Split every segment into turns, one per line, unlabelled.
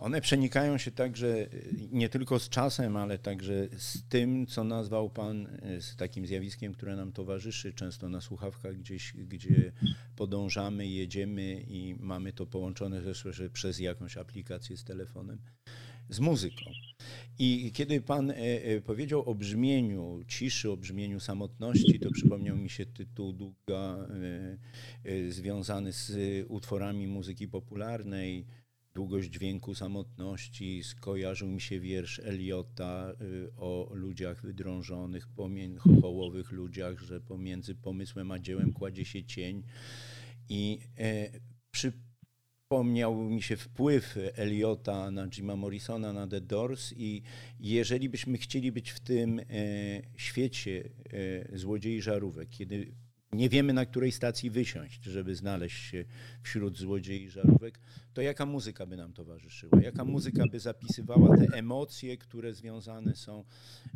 one przenikają się także y, nie tylko z czasem, ale także z tym, co nazwał pan, y, z takim zjawiskiem, które nam towarzyszy często na słuchawkach gdzieś, gdzie podążamy, jedziemy i mamy to połączone też przez jakąś aplikację z telefonem, z muzyką. I kiedy pan e, powiedział o brzmieniu ciszy, o brzmieniu samotności, to przypomniał mi się tytuł długa związany z utworami muzyki popularnej. Długość dźwięku samotności, skojarzył mi się wiersz Eliota y, o ludziach wydrążonych, chochołowych ludziach, że pomiędzy pomysłem a dziełem kładzie się cień. I e, przypomniał mi się wpływ Eliota na Jima Morrisona, na The Doors i jeżeli byśmy chcieli być w tym e, świecie e, złodziei żarówek, kiedy nie wiemy na której stacji wysiąść, żeby znaleźć się wśród złodziei żarówek, to jaka muzyka by nam towarzyszyła? Jaka muzyka by zapisywała te emocje, które związane są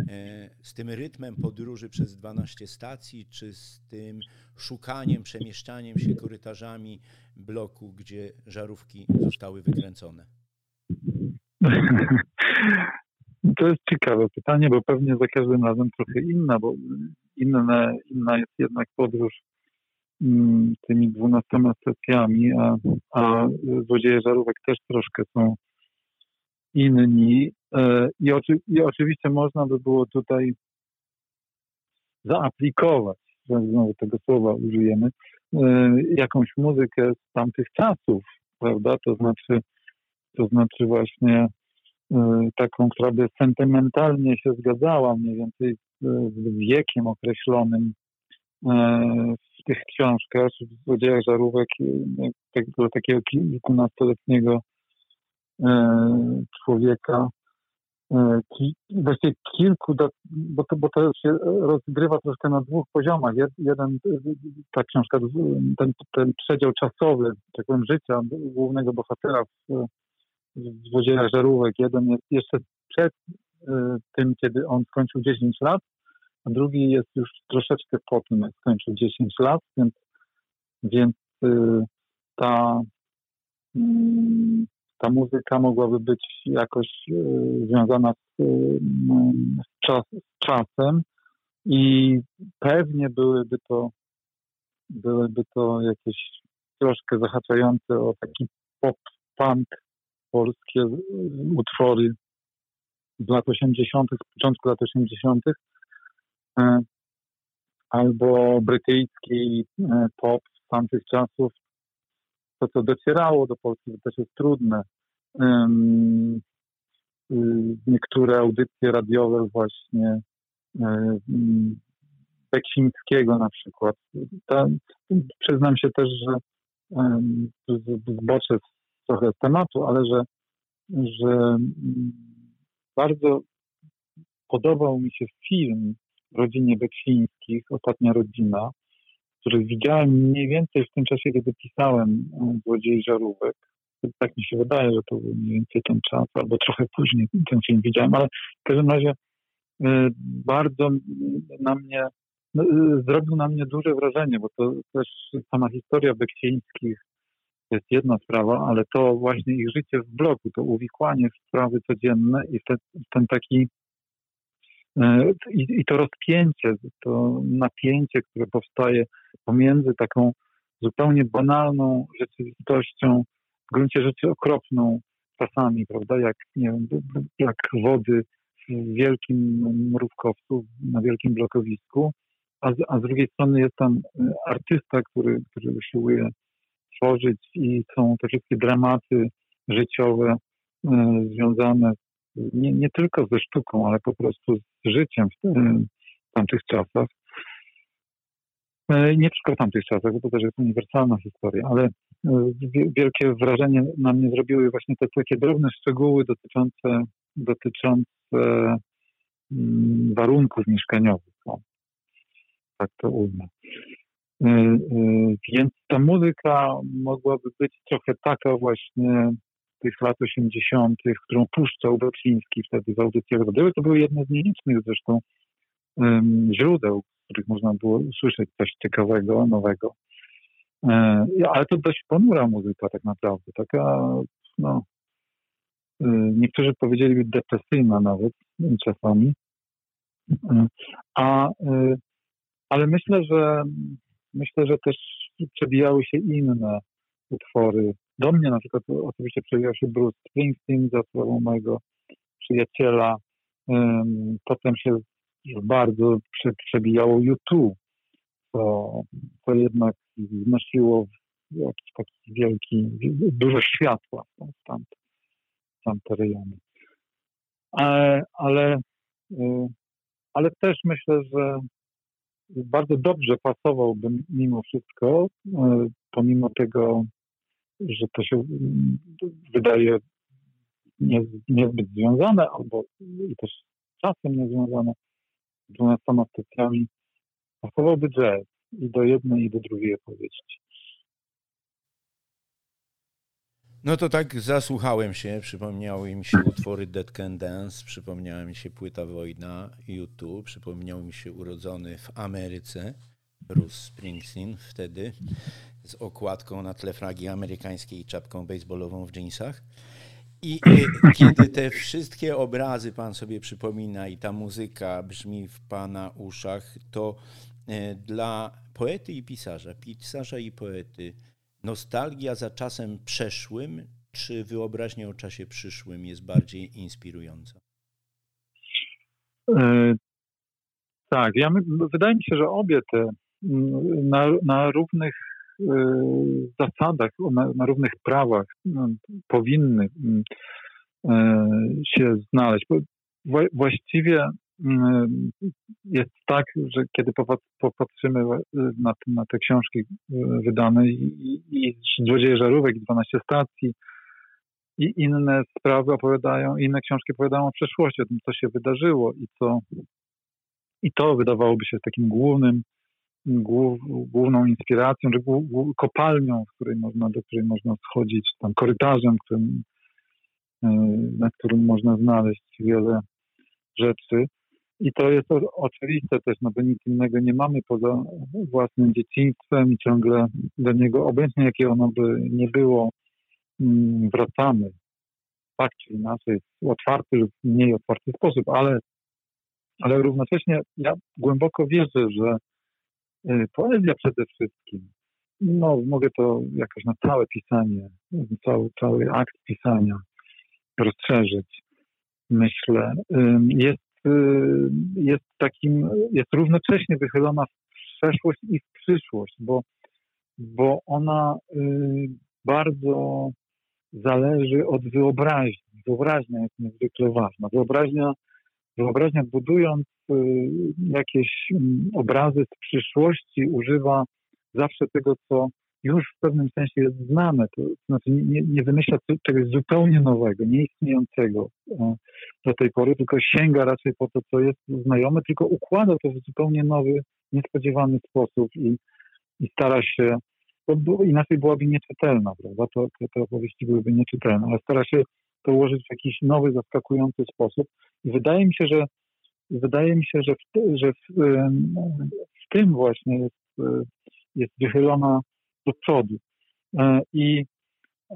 e, z tym rytmem podróży przez 12 stacji, czy z tym szukaniem, przemieszczaniem się korytarzami bloku, gdzie żarówki zostały wykręcone?
To jest ciekawe pytanie, bo pewnie za każdym razem trochę inna, bo inne, inna jest jednak podróż mm, tymi dwunastoma stacjami, a, a złodzieje żarówek też troszkę są inni. E, I, oczy, I oczywiście można by było tutaj zaaplikować, znowu tego słowa użyjemy, e, jakąś muzykę z tamtych czasów, prawda? To znaczy, to znaczy właśnie e, taką, która by sentymentalnie się zgadzała mniej więcej z wiekiem określonym w tych książkach, w złodziejach żarówek, tego takiego kilkunastoletniego człowieka, właściwie kilku, bo to, bo to się rozgrywa troszkę na dwóch poziomach. Jeden, ta książka, ten, ten przedział czasowy, tak powiem, życia głównego bohatera w, w Złodziejach Żarówek. Jeden jest jeszcze przed tym, kiedy on skończył 10 lat, a drugi jest już troszeczkę po tym, jak skończył 10 lat, więc, więc ta, ta muzyka mogłaby być jakoś związana z, z, czas, z czasem i pewnie byłyby to byłyby to jakieś troszkę zahaczające o taki pop-punk polskie utwory z lat 80., z początku lat 80., e, albo brytyjski e, pop z tamtych czasów. To, co docierało do Polski, to też jest trudne. Y, niektóre audycje radiowe właśnie e, Beksińskiego na przykład. Przyznam się też, że zboczę trochę z tematu, ale że, że bardzo podobał mi się film rodzinie Beksińskich, Ostatnia Rodzina, który widziałem mniej więcej w tym czasie, kiedy pisałem Złodziei Żarówek. Tak mi się wydaje, że to był mniej więcej ten czas, albo trochę później ten film widziałem, ale w każdym razie y, bardzo na mnie, no, y, zrobił na mnie duże wrażenie, bo to też sama historia Beksińskich to jest jedna sprawa, ale to właśnie ich życie w bloku, to uwikłanie w sprawy codzienne i ten, taki e, i, i to rozpięcie, to napięcie, które powstaje pomiędzy taką zupełnie banalną rzeczywistością, w gruncie rzeczy okropną czasami, prawda, jak, nie wiem, jak wody w wielkim mrówkowcu, na wielkim blokowisku, a z, a z drugiej strony jest tam e, artysta, który, który usiłuje tworzyć i są te wszystkie dramaty życiowe y, związane nie, nie tylko ze sztuką, ale po prostu z życiem w, w tamtych czasach. E, nie tylko w tamtych czasach, bo to też jest uniwersalna historia, ale e, wielkie wrażenie na mnie zrobiły właśnie te takie drobne szczegóły dotyczące, dotyczące mm, warunków mieszkaniowych. Tak to ujmę. E, więc ta muzyka mogłaby być trochę taka właśnie lat 80., którą puszczał Beksiński wtedy audycjach radiowych. To były jedne z nielicznych zresztą um, źródeł, w których można było usłyszeć coś ciekawego, nowego. E, ale to dość ponura muzyka tak naprawdę, taka, no, e, niektórzy powiedzieliby depresyjna nawet czasami. E, a, e, ale myślę, że myślę, że też przebijały się inne utwory. Do mnie na przykład oczywiście przewijał się Bruce Springsteen za sprawą mojego przyjaciela. Potem się bardzo przebijało YouTube, to, to jednak wnosiło jakiś taki wielki, dużo światła w tamte, tamte rejony. Ale, ale, y, ale też myślę, że bardzo dobrze pasowałby mimo wszystko, y, pomimo tego, że to się mm, wydaje nie, niezbyt związane, albo i też czasem niezwiązane, dwunastoma stacjami, pasowałby jazz i do jednej, i do drugiej opowieści.
No to tak zasłuchałem się, przypomniały mi się utwory Dead Can Dance, przypomniała mi się płyta Wojna, YouTube, przypomniał mi się urodzony w Ameryce Bruce Springsteen wtedy z okładką na tle flagi amerykańskiej i czapką baseballową w jeansach. I e, kiedy te wszystkie obrazy pan sobie przypomina i ta muzyka brzmi w pana uszach, to e, dla poety i pisarza, pisarza i poety, nostalgia za czasem przeszłym, czy wyobraźnia o czasie przyszłym jest bardziej inspirująca?
E, tak, ja wydaje mi się, że obie te mm, na, na równych zasadach, na, na równych prawach no, powinny mm, y, się znaleźć. Właściwie mm, jest tak, że kiedy popatrzymy na, na te książki y, wydane i, i Złodzieje Żarówek, 12 stacji i inne sprawy opowiadają, inne książki opowiadają o przeszłości, o tym, co się wydarzyło i co i to wydawałoby się takim głównym główną inspiracją, czy kopalnią, w której można, do której można schodzić, tam korytarzem, którym, e, na którym można znaleźć wiele rzeczy. I to jest oczywiste też, no bo nic innego nie mamy poza własnym dzieciństwem i ciągle do niego, obecnie jakie ono by nie było, mm, wracamy. Tak czy inaczej, w otwarty lub mniej otwarty sposób, ale, ale równocześnie ja głęboko wierzę, że poezja przede wszystkim. No, mogę to jakoś na całe pisanie, cały, cały akt pisania rozszerzyć, myślę. Jest, y, jest takim, jest równocześnie wychylona w przeszłość i w przyszłość, bo, bo ona y, bardzo zależy od wyobraźni. Wyobraźnia jest niezwykle ważna. Wyobraźnia, wyobraźnia budując Y, jakieś mm, obrazy z przyszłości, używa zawsze tego, co już w pewnym sensie jest znane. To znaczy nie, nie wymyśla czegoś zupełnie nowego, nieistniejącego e, do tej pory, tylko sięga raczej po to, co jest znajome, tylko układa to w zupełnie nowy, niespodziewany sposób i, i stara się, bo inaczej byłaby nieczytelna, prawda? To, te opowieści byłyby nieczytelne, ale stara się to ułożyć w jakiś nowy, zaskakujący sposób. I wydaje mi się, że wydaje mi się, że w, że w, w tym właśnie jest, jest wychylona do przodu. E, I,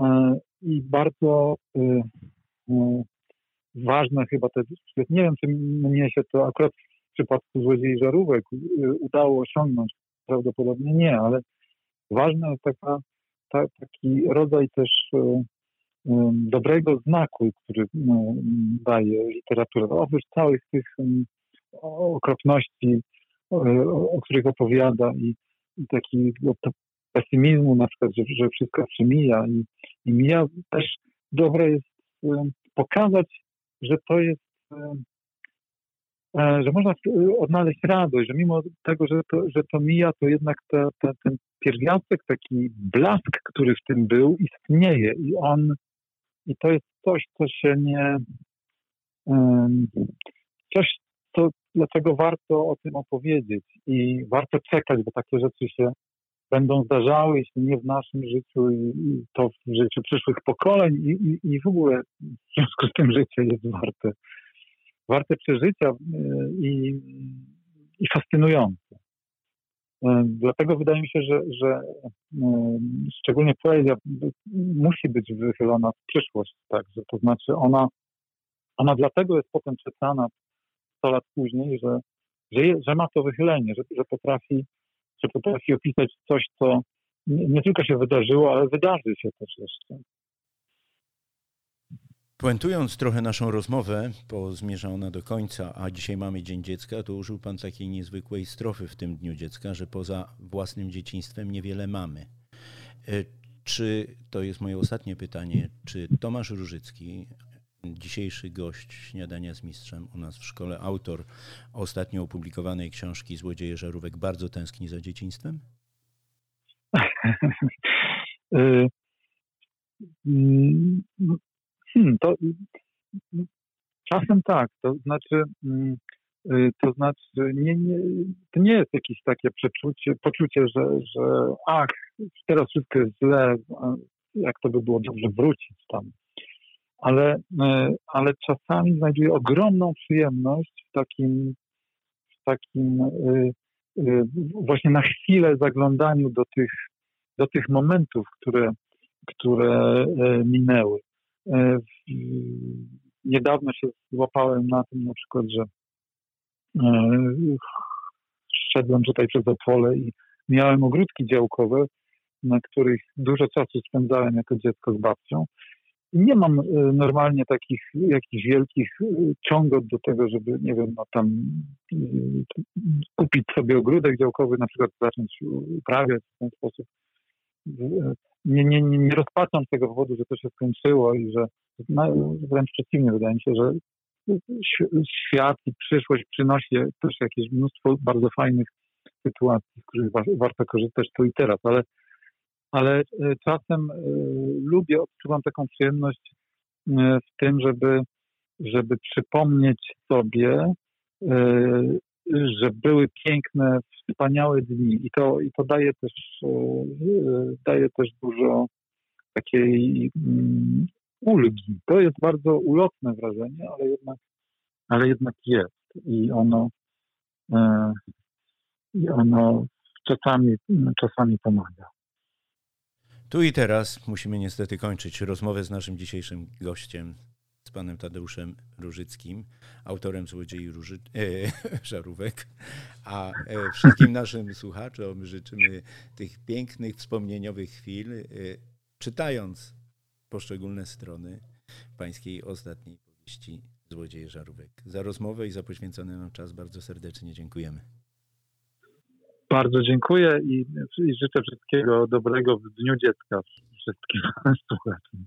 e, i bardzo e, ważne chyba też, nie wiem, czy mnie się to akurat w przypadku złodziei żarówek udało osiągnąć, prawdopodobnie nie, ale ważna jest taka, ta, taki rodzaj też dobrego znaku, który daje literatura. Oprócz całych tych okropności, o, których opowiada i, takiego pesymizmu na przykład, że, że wszystko przemija i, i mija, też dobre jest pokazać, że to jest e, że można odnaleźć radość, że mimo tego, że to, że to mija, to jednak te, te, ten pierwiastek, taki blask, który w tym był, istnieje i on, i to jest coś, co się nie, coś, co, dlaczego warto o tym opowiedzieć i warto czekać, bo takie rzeczy się będą zdarzały, jeśli nie w naszym życiu, i, to w życiu przyszłych pokoleń i, i, i, w ogóle w związku z tym życie jest warte, warte przeżycia y, i, i fascynujące. Y, dlatego wydaje mi się, że, że y, szczególnie poezja musi być wychylona w przyszłość, także to znaczy ona, ona dlatego jest potem czytana 100 lat później, że, że, że ma to wychylenie, że, że potrafi że potrafi opisać coś, co nie, nie tylko się wydarzyło, ale wydarzy się też jeszcze.
Puentując trochę naszą rozmowę, bo zmierza ona do końca, a dzisiaj mamy Dzień Dziecka, to użył Pan takiej niezwykłej strofy w tym Dniu Dziecka, że poza własnym dzieciństwem niewiele mamy. E, czy, to jest moje ostatnie pytanie, czy Tomasz Różycki, dzisiejszy gość śniadania z mistrzem u nas w szkole, autor ostatnio opublikowanej książki Złodzieje żarówek, bardzo tęskni za dzieciństwem?
Y, mm, hmm, to czasem tak, to znaczy mm, y, to znaczy nie, nie, to nie jest jakieś takie przeczucie, poczucie, że, że ach, teraz wszystko jest źle, jak to by było dobrze wrócić tam ale, e, ale czasami znajduję ogromną przyjemność w takim, w takim e, e, właśnie na chwilę zaglądaniu do tych, do tych momentów, które, które minęły. Niedawno się złapałem na tym na przykład, że szedłem tutaj przez Opole i miałem ogródki działkowe, na których dużo czasu spędzałem jako dziecko z babcią nie mam e, normalnie takich jakichś wielkich e, ciągot do tego, żeby, nie wiem, no tam e, kupić sobie ogródek działkowy, na przykład zacząć uprawiać w ten sposób. Nie, nie, nie, rozpaczam z tego powodu, że to się skończyło i że no, wręcz przeciwnie, wydaje mi się, że świat i przyszłość przynosi też jakieś mnóstwo bardzo fajnych sytuacji, z których warto korzystać tu i teraz, ale ale e, czasem e, lubię, odczuwam taką przyjemność e, w tym, żeby, żeby przypomnieć sobie, że były piękne, wspaniałe dni i to, i to daje, też, daje też dużo takiej mm, ulgi. To jest bardzo ulotne wrażenie, ale jednak, ale jednak jest i ono, i ono czasami, czasami pomaga.
Tu i teraz musimy niestety kończyć rozmowę z naszym dzisiejszym gościem, z panem Tadeuszem Różyckim, autorem Złodziei Róży... E, Żarówek. A e, wszystkim naszym słuchaczom życzymy tych pięknych, wspomnieniowych chwil, e, czytając poszczególne strony pańskiej ostatniej powieści Złodzieje Żarówek. Za rozmowę i za poświęcony nam czas bardzo serdecznie dziękujemy.
Bardzo dziękuję i, i życzę wszystkiego dobrego w Dniu Dziecka wszystkim słuchaczom.